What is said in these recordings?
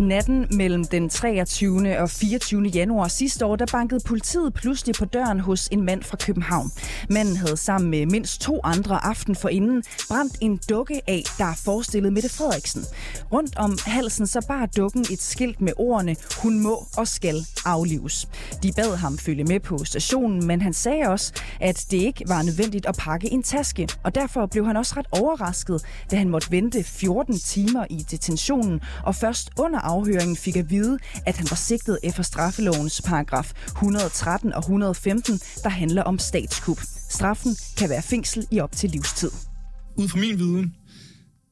Natten mellem den 23. og 24. januar sidste år, der bankede politiet pludselig på døren hos en mand fra København. Manden havde sammen med mindst to andre aften forinden brændt en dukke af, der forestillede Mette Frederiksen. Rundt om halsen så bar dukken et skilt med ordene, hun må og skal aflives. De bad ham følge med på stationen, men han sagde også, at det ikke var nødvendigt at pakke en taske, og derfor blev han også ret overrasket, da han måtte vente 14 timer i detentionen, og først under afhøringen fik at vide, at han var sigtet efter straffelovens paragraf 113 og 115, der handler om statskup. Straffen kan være fængsel i op til livstid. Ud fra min viden,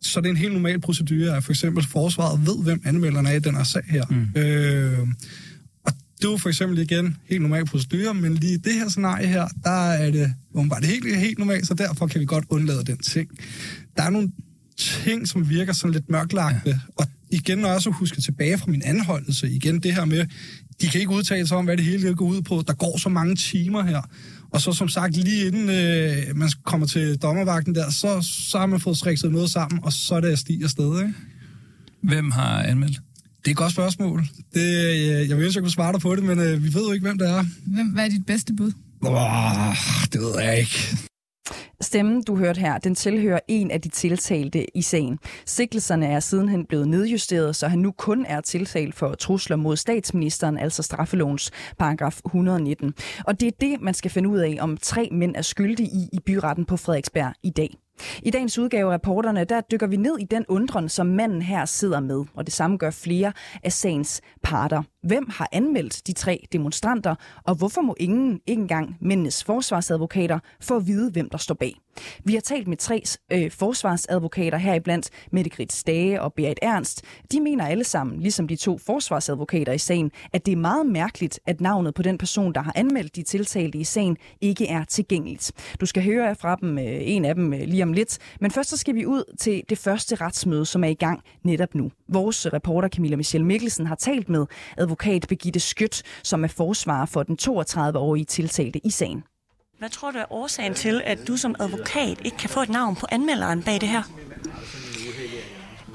så det er en helt normal procedure, at for eksempel forsvaret ved, hvem anmelderne er i den her sag her. Mm. Øh, og det er for eksempel igen helt normal procedure, men lige i det her scenarie her, der er det bare det helt, helt normalt, så derfor kan vi godt undlade den ting. Der er nogle ting, som virker sådan lidt mørklagte, ja. og igen også at huske tilbage fra min anholdelse, igen det her med, de kan ikke udtale sig om, hvad det hele går ud på. Der går så mange timer her. Og så som sagt, lige inden øh, man kommer til dommervagten der, så, så har man fået strikset noget sammen, og så er det at stige afsted, ikke? Hvem har anmeldt? Det er et godt spørgsmål. Det, øh, jeg vil ønske, jeg kunne svare dig på det, men øh, vi ved jo ikke, hvem det er. Hvem, hvad er dit bedste bud? Oh, det ved jeg ikke. Stemmen, du hørte her, den tilhører en af de tiltalte i sagen. Sigtelserne er sidenhen blevet nedjusteret, så han nu kun er tiltalt for trusler mod statsministeren, altså straffelovens paragraf 119. Og det er det, man skal finde ud af, om tre mænd er skyldige i i byretten på Frederiksberg i dag. I dagens udgave af reporterne, der dykker vi ned i den undren, som manden her sidder med, og det samme gør flere af sagens parter. Hvem har anmeldt de tre demonstranter, og hvorfor må ingen, ikke engang mændenes forsvarsadvokater, få at vide, hvem der står bag? Vi har talt med tre øh, forsvarsadvokater heriblandt Mette Grit Stage og Berit Ernst. De mener alle sammen, ligesom de to forsvarsadvokater i sagen, at det er meget mærkeligt, at navnet på den person, der har anmeldt de tiltalte i sagen, ikke er tilgængeligt. Du skal høre fra dem, øh, en af dem øh, lige om lidt, men først så skal vi ud til det første retsmøde, som er i gang netop nu. Vores reporter Camilla Michelle Mikkelsen har talt med advokat Begitte Skødt, som er forsvarer for den 32-årige tiltalte i sagen. Hvad tror du er årsagen til, at du som advokat ikke kan få et navn på anmelderen bag det her?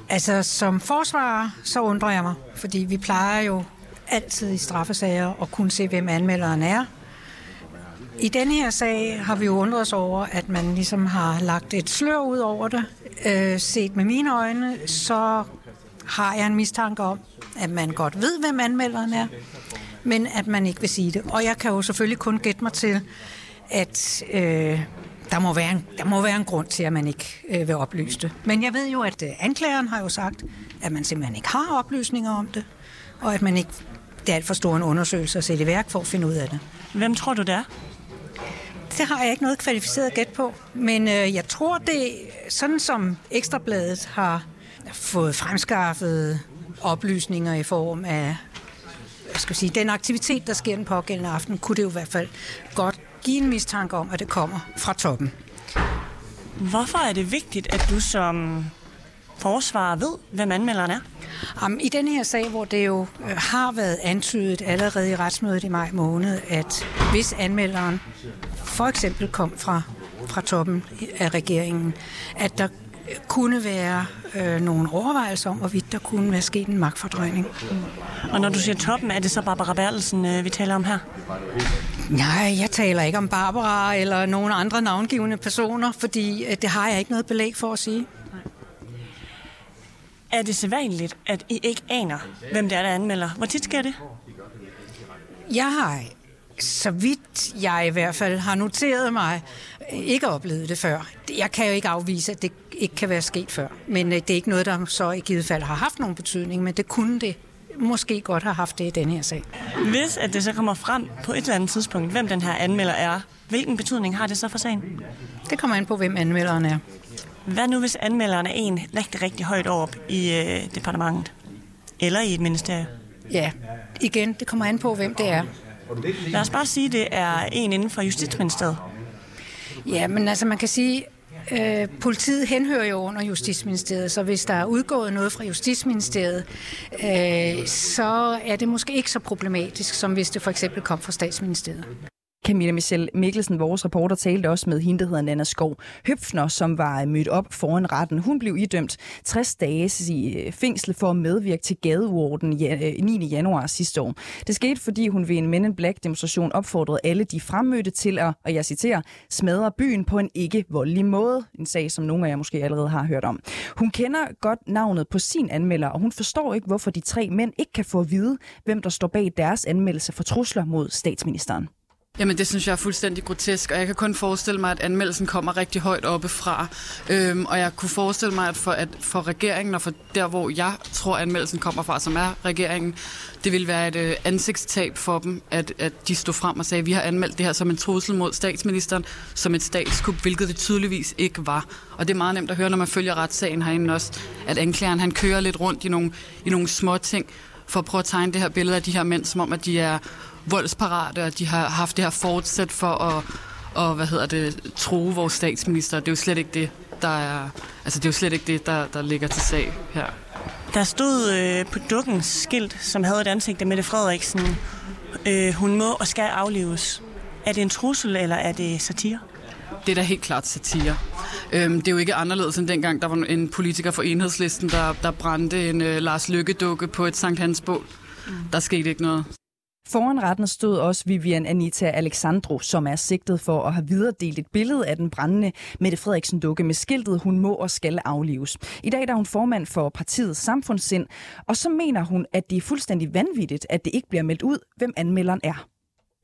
Altså, som forsvarer, så undrer jeg mig, fordi vi plejer jo altid i straffesager at kunne se, hvem anmelderen er. I denne her sag har vi jo undret os over, at man ligesom har lagt et slør ud over det. Øh, set med mine øjne, så har jeg en mistanke om, at man godt ved, hvem anmelderen er, men at man ikke vil sige det. Og jeg kan jo selvfølgelig kun gætte mig til, at øh, der, må være en, der må være en grund til, at man ikke øh, vil oplyse det. Men jeg ved jo, at øh, anklageren har jo sagt, at man simpelthen ikke har oplysninger om det, og at man ikke det er alt for stor en undersøgelse at sætte i værk for at finde ud af det. Hvem tror du, det er? Det har jeg ikke noget kvalificeret gæt på, men øh, jeg tror, det sådan som Ekstrabladet har fået fremskaffet oplysninger i form af jeg skal sige, den aktivitet, der sker den pågældende aften, kunne det jo i hvert fald godt give en mistanke om, at det kommer fra toppen. Hvorfor er det vigtigt, at du som forsvarer ved, hvem anmelderen er? Jamen, I denne her sag, hvor det jo øh, har været antydet allerede i retsmødet i maj måned, at hvis anmelderen for eksempel kom fra, fra toppen af regeringen, at der kunne være øh, nogle overvejelser om, hvorvidt der kunne være sket en magtfordrejning. Og når du siger toppen, er det så Barbara Bertelsen, øh, vi taler om her? Nej, jeg taler ikke om Barbara eller nogen andre navngivende personer, fordi øh, det har jeg ikke noget belæg for at sige. Er det sædvanligt, at I ikke aner, hvem det er, der anmelder? Hvor tit sker det? Jeg har, så vidt jeg i hvert fald har noteret mig, ikke oplevet det før. Jeg kan jo ikke afvise, at det ikke kan være sket før. Men øh, det er ikke noget, der så i givet fald har haft nogen betydning, men det kunne det måske godt have haft det i denne her sag. Hvis at det så kommer frem på et eller andet tidspunkt, hvem den her anmelder er, hvilken betydning har det så for sagen? Det kommer an på, hvem anmelderen er. Hvad nu, hvis anmelderen er en rigtig, rigtig højt op i øh, departementet? Eller i et ministerie? Ja, igen, det kommer an på, hvem det er. Lad os bare sige, at det er en inden for Justitsministeriet. Ja, men altså man kan sige, Øh, politiet henhører jo under Justitsministeriet, så hvis der er udgået noget fra Justitsministeriet, øh, så er det måske ikke så problematisk, som hvis det for eksempel kom fra Statsministeriet. Camilla Michelle Mikkelsen, vores reporter, talte også med hende, der hedder Nana Skov Høpfner, som var mødt op foran retten. Hun blev idømt 60 dage i øh, fængsel for at medvirke til gadeorden 9. Øh, januar sidste år. Det skete, fordi hun ved en Men in Black demonstration opfordrede alle de fremmødte til at, og jeg citerer, smadre byen på en ikke voldelig måde. En sag, som nogle af jer måske allerede har hørt om. Hun kender godt navnet på sin anmelder, og hun forstår ikke, hvorfor de tre mænd ikke kan få at vide, hvem der står bag deres anmeldelse for trusler mod statsministeren. Jamen det synes jeg er fuldstændig grotesk, og jeg kan kun forestille mig, at anmeldelsen kommer rigtig højt oppe fra. Øhm, og jeg kunne forestille mig, at for, at for regeringen og for der, hvor jeg tror, anmeldelsen kommer fra, som er regeringen, det vil være et øh, ansigtstab for dem, at, at de stod frem og sagde, at vi har anmeldt det her som en trussel mod statsministeren, som et statskup, hvilket det tydeligvis ikke var. Og det er meget nemt at høre, når man følger retssagen herinde også, at anklageren han kører lidt rundt i nogle, i nogle små ting, for at prøve at tegne det her billede af de her mænd, som om, at de er voldsparate, og de har haft det her fortsæt for at og, hvad hedder det, true vores statsminister. Det er jo slet ikke det, der er, altså det er jo slet ikke det, der, der ligger til sag her. Der stod øh, på dukkens skilt, som havde et ansigt af Mette Frederiksen, øh, hun må og skal aflives. Er det en trussel, eller er det satire? Det er da helt klart satire. Øhm, det er jo ikke anderledes end dengang, der var en politiker for enhedslisten, der, der brændte en øh, Lars Lykke-dukke på et Sankt Hans bål. Mm. Der skete ikke noget. Foran retten stod også Vivian Anita Alexandro, som er sigtet for at have videredelt et billede af den brændende Mette Frederiksen dukke med skiltet, hun må og skal aflives. I dag er hun formand for partiet samfundssind, og så mener hun, at det er fuldstændig vanvittigt, at det ikke bliver meldt ud, hvem anmelderen er.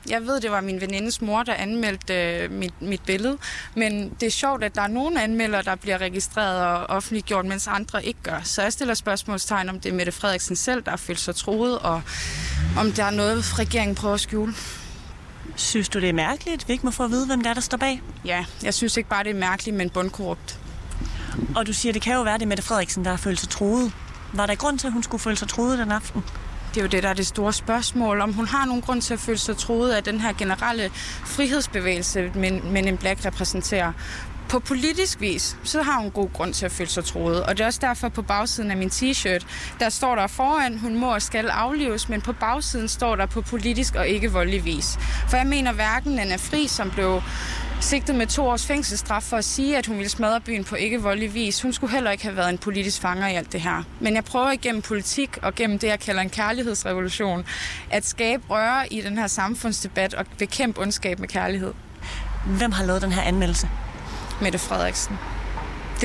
Jeg ved, det var min venindes mor, der anmeldte øh, mit, mit billede, men det er sjovt, at der er nogle anmeldere, der bliver registreret og offentliggjort, mens andre ikke gør. Så jeg stiller spørgsmålstegn, om det er Mette Frederiksen selv, der har følt sig troet, og om der er noget, regeringen prøver at skjule. Synes du, det er mærkeligt, at vi ikke må få at vide, hvem der er, der står bag? Ja, jeg synes ikke bare, det er mærkeligt, men bundkorrupt. Og du siger, det kan jo være, det er Mette Frederiksen, der har følt sig troet. Var der grund til, at hun skulle føle sig troet den aften? Det er jo det, der er det store spørgsmål, om hun har nogen grund til at føle sig troet af den her generelle frihedsbevægelse, men, men en Black repræsenterer. På politisk vis, så har hun god grund til at føle sig troet. Og det er også derfor på bagsiden af min t-shirt, der står der foran, hun må og skal aflives, men på bagsiden står der på politisk og ikke voldelig vis. For jeg mener hverken den er fri, som blev sigtet med to års fængselsstraf for at sige, at hun ville smadre byen på ikke voldelig vis. Hun skulle heller ikke have været en politisk fanger i alt det her. Men jeg prøver igennem politik og gennem det, jeg kalder en kærlighedsrevolution, at skabe røre i den her samfundsdebat og bekæmpe ondskab med kærlighed. Hvem har lavet den her anmeldelse? Mette Frederiksen.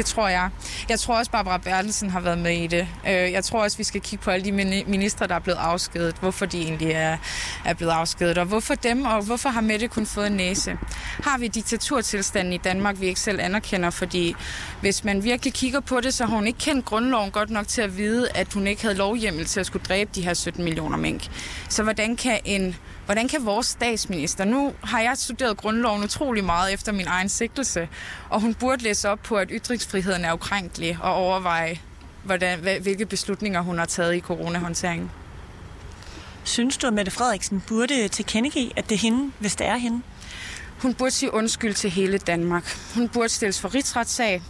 Det tror jeg. Jeg tror også, Barbara Bertelsen har været med i det. Øh, jeg tror også, vi skal kigge på alle de ministre, der er blevet afskedet. Hvorfor de egentlig er, er blevet afskedet, og hvorfor dem, og hvorfor har Mette kun fået en næse? Har vi diktaturtilstanden i Danmark, vi ikke selv anerkender? Fordi hvis man virkelig kigger på det, så har hun ikke kendt grundloven godt nok til at vide, at hun ikke havde lovhjemmel til at skulle dræbe de her 17 millioner mink. Så hvordan kan en Hvordan kan vores statsminister, nu har jeg studeret grundloven utrolig meget efter min egen sigtelse, og hun burde læse op på, at ytringsfriheden er ukrænkelig, og overveje, hvordan, hvilke beslutninger hun har taget i coronahåndteringen. Synes du, at Mette Frederiksen burde tilkendegive, at det er hende, hvis det er hende? Hun burde sige undskyld til hele Danmark. Hun burde stilles for rigsretssag,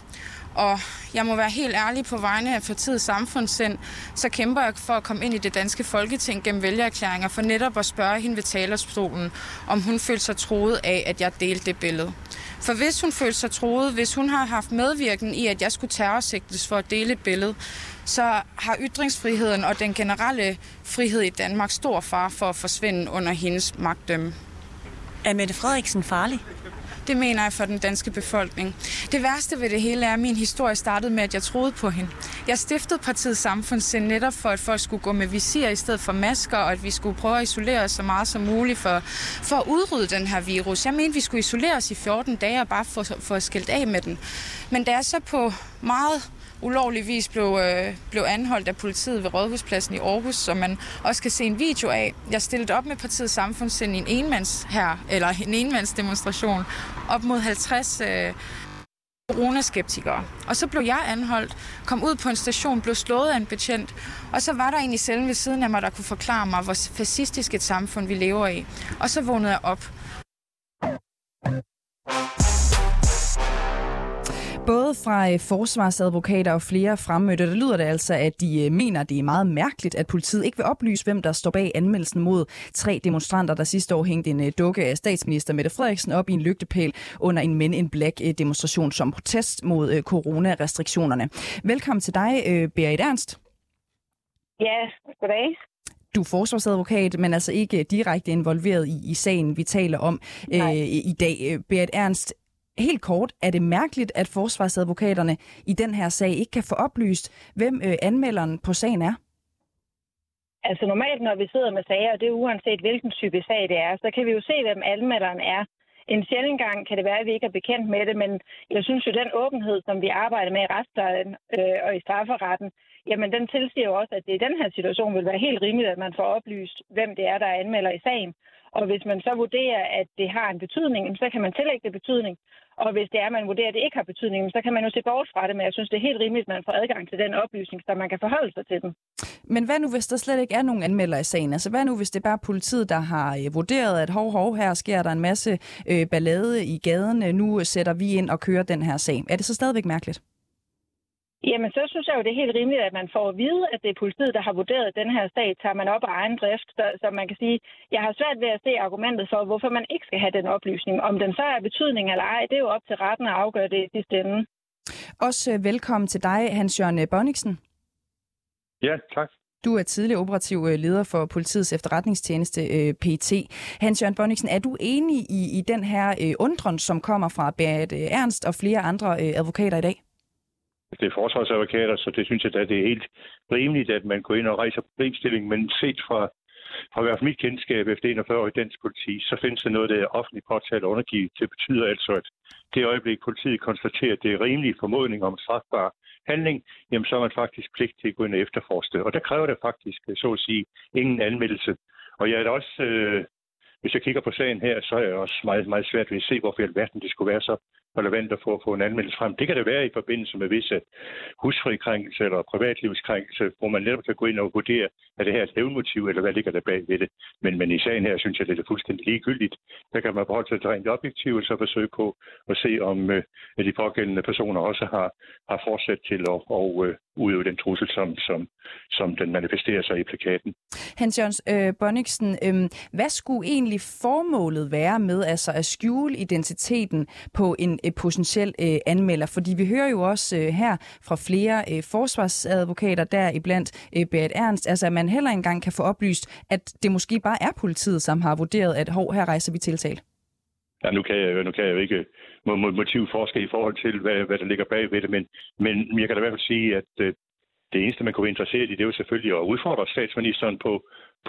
og jeg må være helt ærlig på vegne af partiets samfundssind, så kæmper jeg for at komme ind i det danske folketing gennem vælgererklæringer, for netop at spørge hende ved talerstolen, om hun følte sig troet af, at jeg delte det billede. For hvis hun følte sig troet, hvis hun har haft medvirken i, at jeg skulle terrorsigtes for at dele et billede, så har ytringsfriheden og den generelle frihed i Danmark stor far for at forsvinde under hendes magtdømme. Er Mette Frederiksen farlig? Det mener jeg for den danske befolkning. Det værste ved det hele er, at min historie startede med, at jeg troede på hende. Jeg stiftede partiet Samfundssind netop for, at folk skulle gå med visir i stedet for masker, og at vi skulle prøve at isolere os så meget som muligt for, for at udrydde den her virus. Jeg mente, vi skulle isolere os i 14 dage og bare få, få skilt af med den. Men det er så på meget ulovligvis blev, øh, blev anholdt af politiet ved Rådhuspladsen i Aarhus, som man også kan se en video af. Jeg stillede op med partiets samfundssind i en enmands her, eller en enmandsdemonstration, op mod 50 øh, coronaskeptikere. Og så blev jeg anholdt, kom ud på en station, blev slået af en betjent, og så var der en i cellen ved siden af mig, der kunne forklare mig, hvor fascistisk et samfund vi lever i. Og så vågnede jeg op. Både fra øh, forsvarsadvokater og flere fremmødte, der lyder det altså, at de øh, mener, det er meget mærkeligt, at politiet ikke vil oplyse, hvem der står bag anmeldelsen mod tre demonstranter, der sidste år hængte en øh, dukke af statsminister Mette Frederiksen op i en lygtepæl under en Men in Black demonstration som protest mod coronarestriktionerne. Velkommen til dig, Berit Ernst. Ja, goddag du er forsvarsadvokat, men altså ikke direkte involveret i, i sagen, vi taler om øh, i dag. Berit Ernst, Helt kort, er det mærkeligt, at forsvarsadvokaterne i den her sag ikke kan få oplyst, hvem øh, anmelderen på sagen er? Altså normalt, når vi sidder med sager, og det er uanset hvilken type sag det er, så kan vi jo se, hvem anmelderen er. En sjældent gang kan det være, at vi ikke er bekendt med det, men jeg synes jo, den åbenhed, som vi arbejder med i retsplejen øh, og i strafferetten, jamen den tilsiger jo også, at det i den her situation vil være helt rimeligt, at man får oplyst, hvem det er, der anmelder i sagen. Og hvis man så vurderer, at det har en betydning, så kan man tillægge det betydning. Og hvis det er, at man vurderer, at det ikke har betydning, så kan man jo se bort fra det. Men jeg synes, det er helt rimeligt, at man får adgang til den oplysning, så man kan forholde sig til den. Men hvad nu, hvis der slet ikke er nogen anmelder i sagen? Altså hvad nu, hvis det er bare politiet, der har øh, vurderet, at hov, hov, her sker der en masse øh, ballade i gaden. Øh, nu sætter vi ind og kører den her sag. Er det så stadigvæk mærkeligt? Jamen, så synes jeg jo, det er helt rimeligt, at man får at vide, at det er politiet, der har vurderet den her sag, tager man op af egen drift. Så, så man kan sige, jeg har svært ved at se argumentet for, hvorfor man ikke skal have den oplysning. Om den så er betydning eller ej, det er jo op til retten at afgøre det i sidste ende. Også øh, velkommen til dig, Hans-Jørgen Bonniksen. Ja, tak. Du er tidligere operativ øh, leder for politiets efterretningstjeneste øh, PT. Hans-Jørgen Bonniksen, er du enig i, i den her undren, som kommer fra Berit Ernst og flere andre advokater i dag? Det er forsvarsadvokater, så det synes jeg at det er helt rimeligt, at man går ind og rejser problemstillingen, men set fra, fra hvert fald mit kendskab efter 41 år i dansk politi, så findes der noget, der er offentlig påtale undergivet. Det betyder altså, at det øjeblik, politiet konstaterer, at det er rimelig formodning om strafbar handling, jamen så er man faktisk pligt til at gå ind og efterforske Og der kræver det faktisk, så at sige, ingen anmeldelse. Og jeg er da også øh, hvis jeg kigger på sagen her, så er jeg også meget, meget svært ved at se, hvorfor i alverden det skulle være så relevant at få, få en anmeldelse frem. Det kan det være i forbindelse med visse husfrikrænkelse eller privatlivskrænkelse, hvor man netop kan gå ind og vurdere, er det her et hævnmotiv, eller hvad ligger der bag ved det. Men, men i sagen her synes jeg, det er fuldstændig ligegyldigt. Der kan man forholde sig til rent objektivt, og så forsøge på at se, om øh, de pågældende personer også har, har fortsat til at og, øh, udøve den trussel, som, som, som den manifesterer sig i plakaten. Hans Jørgens øh, Bonniksen, øh, hvad skulle egentlig formålet være med altså at skjule identiteten på en øh, potentiel øh, anmelder? Fordi vi hører jo også øh, her fra flere øh, forsvarsadvokater, der iblandt øh, Berit Ernst, altså at man heller engang kan få oplyst, at det måske bare er politiet, som har vurderet, at hov, her rejser vi tiltale. Ja, nu kan jeg, nu kan jeg jo ikke motivforske i forhold til, hvad, hvad der ligger bag ved det, men, men jeg kan da i hvert fald sige, at øh, det eneste, man kunne være interesseret i, det er jo selvfølgelig at udfordre statsministeren på,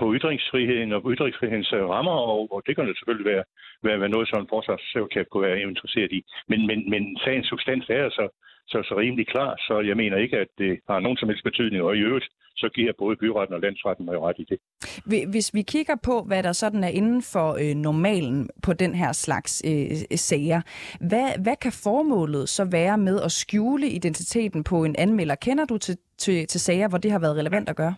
på ytringsfriheden og ytringsfrihedens øh, rammer, og, og det kan det selvfølgelig være, være, være noget, som en forsvarsadvokat kunne være interesseret i. Men, men, men sagens substans er altså så, så rimelig klar, så jeg mener ikke, at det har nogen som helst betydning. Og i øvrigt, så giver både byretten og landsretten mig ret i det. Hvis vi kigger på, hvad der sådan er inden for øh, normalen på den her slags øh, sager, hvad, hvad kan formålet så være med at skjule identiteten på en anmelder? Kender du til, til, til sager, hvor det har været relevant at gøre?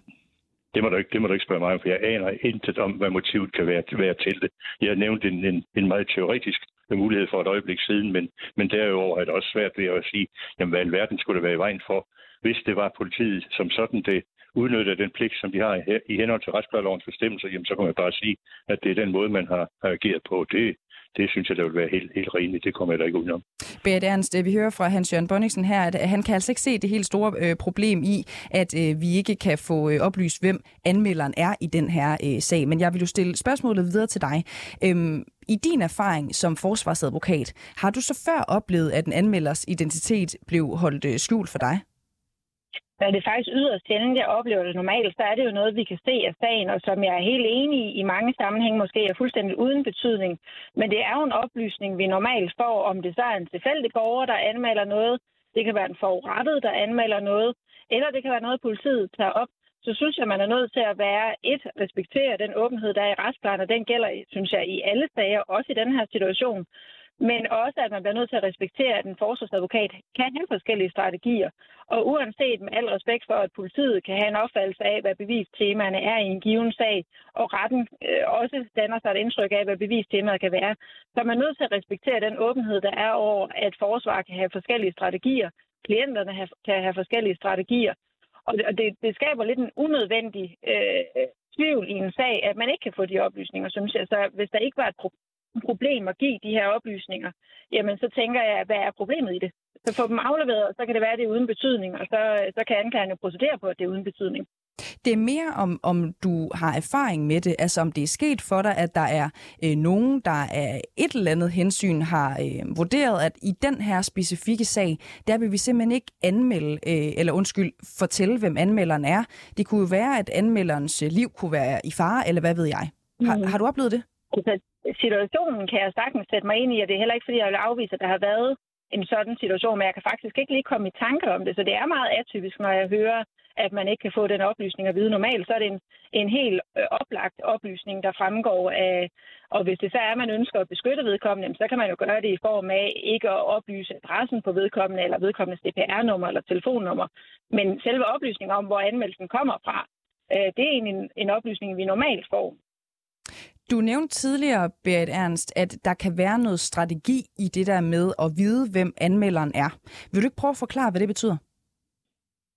Det må, du ikke, det må du ikke spørge mig om, for jeg aner intet om, hvad motivet kan være, være til det. Jeg har nævnt en, en, en meget teoretisk mulighed for et øjeblik siden, men, men derudover er det også svært ved at sige, jamen hvad alverden skulle det være i vejen for, hvis det var politiet som sådan det udnytter den pligt, som de har i henhold til retsplejelovens bestemmelser, jamen så kan man bare sige, at det er den måde, man har ageret på. Det, det synes jeg, der vil være helt, helt rimeligt. Det kommer jeg da ikke udenom. Berit Ernst, vi hører fra Hans-Jørgen Bonningsen her, at han kan altså ikke se det helt store øh, problem i, at øh, vi ikke kan få øh, oplyst, hvem anmelderen er i den her øh, sag. Men jeg vil jo stille spørgsmålet videre til dig. Øhm, i din erfaring som forsvarsadvokat, har du så før oplevet, at en anmelders identitet blev holdt øh, skjult for dig? Men det er faktisk yderst sjældent, jeg oplever det normalt, så er det jo noget, vi kan se af sagen, og som jeg er helt enig i i mange sammenhænge måske er fuldstændig uden betydning. Men det er jo en oplysning, vi normalt får, om det så er en tilfældig borger, der anmelder noget, det kan være en forurettet, der anmelder noget, eller det kan være noget, politiet tager op. Så synes jeg, man er nødt til at være et, respektere den åbenhed, der er i retsplejen, og den gælder, synes jeg, i alle sager, også i den her situation men også, at man bliver nødt til at respektere, at en forsvarsadvokat kan have forskellige strategier. Og uanset med al respekt for, at politiet kan have en opfattelse af, hvad bevistemaerne er i en given sag, og retten øh, også danner sig et indtryk af, hvad bevistemaet kan være, så er man nødt til at respektere den åbenhed, der er over, at forsvar kan have forskellige strategier, klienterne have, kan have forskellige strategier. Og det, det, det skaber lidt en unødvendig øh, øh, tvivl i en sag, at man ikke kan få de oplysninger, synes jeg. Så hvis der ikke var et problem at give de her oplysninger, jamen så tænker jeg, hvad er problemet i det? Så få dem afleveret, så kan det være, at det er uden betydning, og så, så kan anklageren jo procedere på, at det er uden betydning. Det er mere om, om du har erfaring med det, altså om det er sket for dig, at der er øh, nogen, der af et eller andet hensyn har øh, vurderet, at i den her specifikke sag, der vil vi simpelthen ikke anmelde, øh, eller undskyld, fortælle, hvem anmelderen er. Det kunne jo være, at anmelderens øh, liv kunne være i fare, eller hvad ved jeg. Har, mm. har du oplevet det? Altså, situationen kan jeg sagtens sætte mig ind i, og det er heller ikke, fordi jeg vil afvise, at der har været en sådan situation, men jeg kan faktisk ikke lige komme i tanke om det, så det er meget atypisk, når jeg hører, at man ikke kan få den oplysning at vide. Normalt så er det en, en helt øh, oplagt oplysning, der fremgår af, og hvis det så er, at man ønsker at beskytte vedkommende, så kan man jo gøre det i form af ikke at oplyse adressen på vedkommende, eller vedkommendes DPR-nummer eller telefonnummer. Men selve oplysningen om, hvor anmeldelsen kommer fra, øh, det er en, en oplysning, vi normalt får. Du nævnte tidligere, Berit Ernst, at der kan være noget strategi i det der med at vide, hvem anmelderen er. Vil du ikke prøve at forklare, hvad det betyder?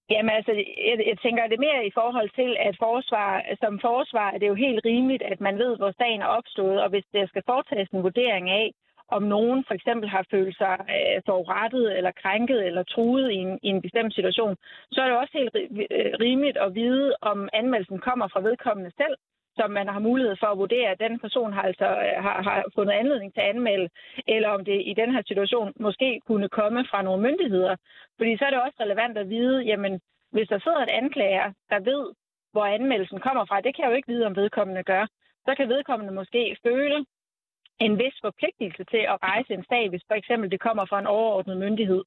Jamen altså, jeg, jeg tænker det mere i forhold til, at forsvar, som forsvar er det jo helt rimeligt, at man ved, hvor sagen er opstået, og hvis der skal foretages en vurdering af, om nogen for eksempel har følt sig øh, forurettet eller krænket eller truet i en, i en bestemt situation, så er det også helt øh, rimeligt at vide, om anmeldelsen kommer fra vedkommende selv, som man har mulighed for at vurdere, at den person har, altså, øh, har, har fundet anledning til at anmelde, eller om det i den her situation måske kunne komme fra nogle myndigheder. Fordi så er det også relevant at vide, jamen, hvis der sidder et anklager, der ved, hvor anmeldelsen kommer fra, det kan jeg jo ikke vide, om vedkommende gør, så kan vedkommende måske føle, en vis forpligtelse til at rejse en sag, hvis for eksempel det kommer fra en overordnet myndighed,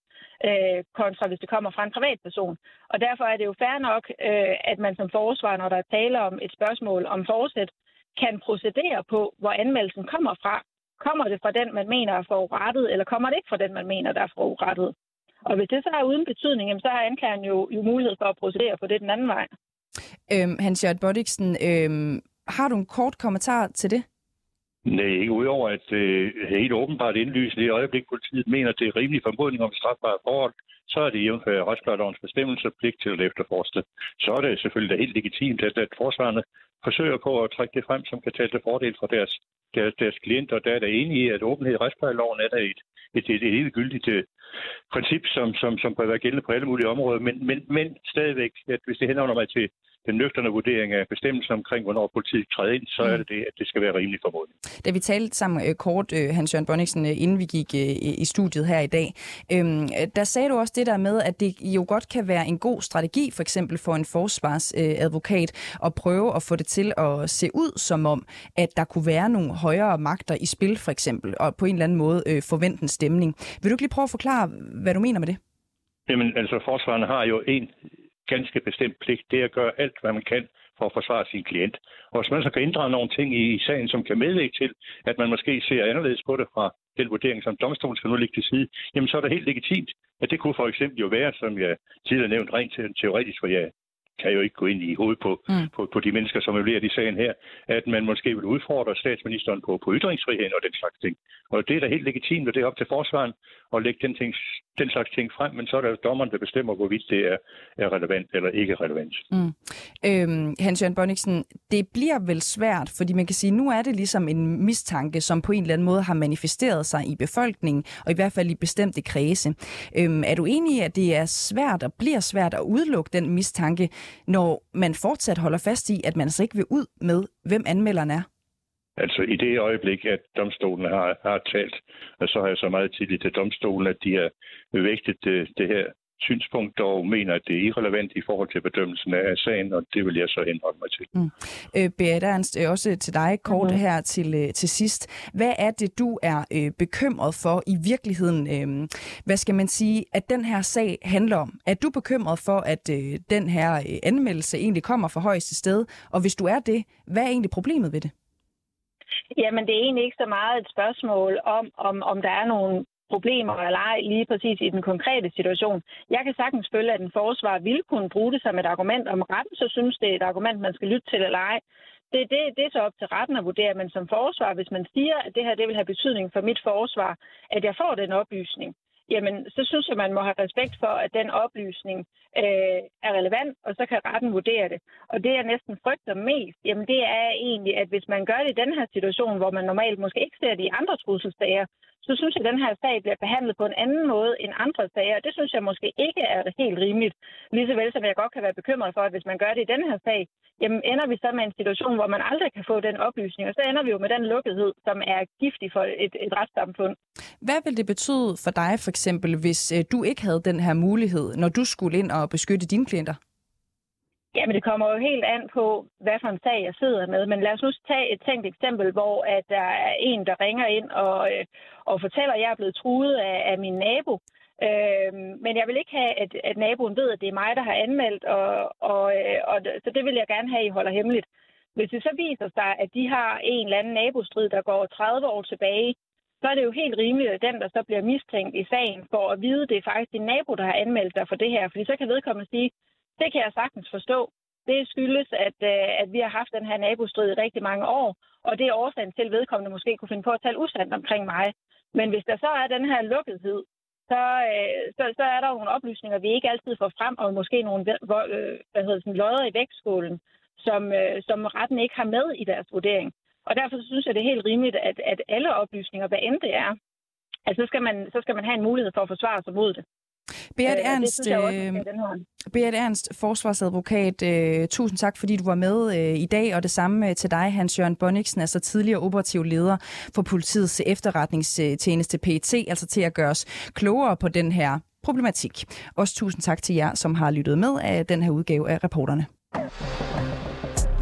øh, kontra hvis det kommer fra en privatperson. Og derfor er det jo fair nok, øh, at man som forsvar, når der er tale om et spørgsmål om forsæt, kan procedere på, hvor anmeldelsen kommer fra. Kommer det fra den, man mener er forurettet, eller kommer det ikke fra den, man mener, der er forurettet? Og hvis det så er uden betydning, så har anklageren jo, jo mulighed for at procedere på det den anden vej. Øhm, Hans-Jørgen Bodiksen, øhm, har du en kort kommentar til det? Nej, ikke udover at øh, helt åbenbart indlysende i øjeblik, politiet mener, at det er rimelig formodning om strafbare forhold, så er det jævnfør retsplejelovens bestemmelse pligt til at efterforske. Så er det selvfølgelig helt legitimt, at, at forsvarerne forsøger på at trække det frem, som kan tale til fordel for deres, deres, deres klienter. Der er der enige i, at åbenhed i retsplejeloven er der et, et, et, et helt gyldigt uh, øh, princip, som, som, som bør være gældende på alle mulige områder. Men, men, men stadigvæk, at hvis det henvender mig til den nøgterne vurdering af bestemmelsen omkring, hvornår politiet træder ind, så er det det, at det skal være rimelig formodning. Da vi talte sammen øh, kort, øh, Hans-Jørgen Bonniksen, øh, inden vi gik i studiet her i dag, øhm, der sagde du også det der med, at det jo godt kan være en god strategi, for eksempel for en forsvarsadvokat, at prøve at få det til at se ud som om, at der kunne være nogle højere magter i spil, for eksempel, og på en eller anden måde forvente en stemning. Vil du ikke lige prøve at forklare, hvad du mener med det? Jamen, altså, forsvarerne har jo en ganske bestemt pligt, det er at gøre alt, hvad man kan for at forsvare sin klient. Og hvis man så kan inddrage nogle ting i sagen, som kan medvirke til, at man måske ser anderledes på det fra den vurdering, som domstolen skal nu ligge til side, jamen så er det helt legitimt. At det kunne for eksempel jo være, som jeg tidligere nævnt rent teoretisk, for jeg kan jo ikke gå ind i hovedet på, mm. på, på de mennesker, som evaluerer de sagen her, at man måske vil udfordre statsministeren på, på ytringsfriheden og den slags ting. Og det er da helt legitimt, og det er op til forsvaren at lægge den, ting, den slags ting frem, men så er det dommeren, der bestemmer, hvorvidt det er, er relevant eller ikke relevant. Mm. Øhm, Hans-Jørgen Bonniksen, det bliver vel svært, fordi man kan sige, nu er det ligesom en mistanke, som på en eller anden måde har manifesteret sig i befolkningen, og i hvert fald i bestemte kredse. Øhm, er du enig i, at det er svært og bliver svært at udelukke den mistanke, når man fortsat holder fast i, at man altså ikke vil ud med, hvem anmelderen er? Altså i det øjeblik, at domstolen har, har talt, så har jeg så meget tillid til domstolen, at de har vægtet det, det her synspunkt dog mener, at det er irrelevant i forhold til bedømmelsen af sagen, og det vil jeg så henholde mig til. Mm. Øh, Beate Ernst, øh, også til dig kort mm. her til, øh, til sidst. Hvad er det, du er øh, bekymret for i virkeligheden? Øh, hvad skal man sige, at den her sag handler om? Er du bekymret for, at øh, den her øh, anmeldelse egentlig kommer fra højeste sted? Og hvis du er det, hvad er egentlig problemet ved det? Jamen, det er egentlig ikke så meget et spørgsmål om, om, om der er nogle problemer eller ej lige præcis i den konkrete situation. Jeg kan sagtens følge, at en forsvar ville kunne bruge det som et argument om retten, så synes det er et argument, man skal lytte til eller ej. Det, det, det er så op til retten at vurdere, men som forsvar, hvis man siger, at det her det vil have betydning for mit forsvar, at jeg får den oplysning, jamen så synes jeg, man må have respekt for, at den oplysning øh, er relevant, og så kan retten vurdere det. Og det, jeg næsten frygter mest, jamen det er egentlig, at hvis man gør det i den her situation, hvor man normalt måske ikke ser det i andre trusselsager, så synes jeg, at den her sag bliver behandlet på en anden måde end andre sager. Det synes jeg måske ikke er helt rimeligt. Ligeså som jeg godt kan være bekymret for, at hvis man gør det i den her sag, jamen ender vi så med en situation, hvor man aldrig kan få den oplysning, og så ender vi jo med den lukkethed, som er giftig for et, et retssamfund. Hvad vil det betyde for dig for eksempel, hvis øh, du ikke havde den her mulighed, når du skulle ind og beskytte dine klienter? Jamen, det kommer jo helt an på, hvad for en sag jeg sidder med. Men lad os nu tage et tænkt eksempel, hvor at der er en, der ringer ind og, øh, og fortæller, at jeg er blevet truet af, af min nabo. Øh, men jeg vil ikke have, at, at naboen ved, at det er mig, der har anmeldt, og, og, øh, og, så det vil jeg gerne have, at I holder hemmeligt. Hvis det så viser sig, at de har en eller anden nabostrid, der går 30 år tilbage, så er det jo helt rimeligt, at den, der så bliver mistænkt i sagen, får at vide, at det er faktisk din nabo, der har anmeldt dig for det her. Fordi så kan vedkommende sige, det kan jeg sagtens forstå. Det skyldes, at, øh, at vi har haft den her nabostrid i rigtig mange år, og det er årsagen til, at vedkommende måske kunne finde på at tale usandt omkring mig. Men hvis der så er den her lukkethed, så, øh, så, så er der jo nogle oplysninger, vi ikke altid får frem, og måske nogle øh, hvad hedder det, lodder i vægtskålen, som, som retten ikke har med i deres vurdering. Og derfor synes jeg, det er helt rimeligt, at, at alle oplysninger, hvad end det er, at så skal, man, så skal man have en mulighed for at forsvare sig mod det. Beat øh, Ernst, øh, Beat Ernst, forsvarsadvokat, øh, tusind tak, fordi du var med øh, i dag, og det samme øh, til dig, Hans-Jørgen Bonniksen, altså tidligere operativ leder for politiets efterretningstjeneste PET, altså til at gøre os klogere på den her problematik. Også tusind tak til jer, som har lyttet med af den her udgave af reporterne.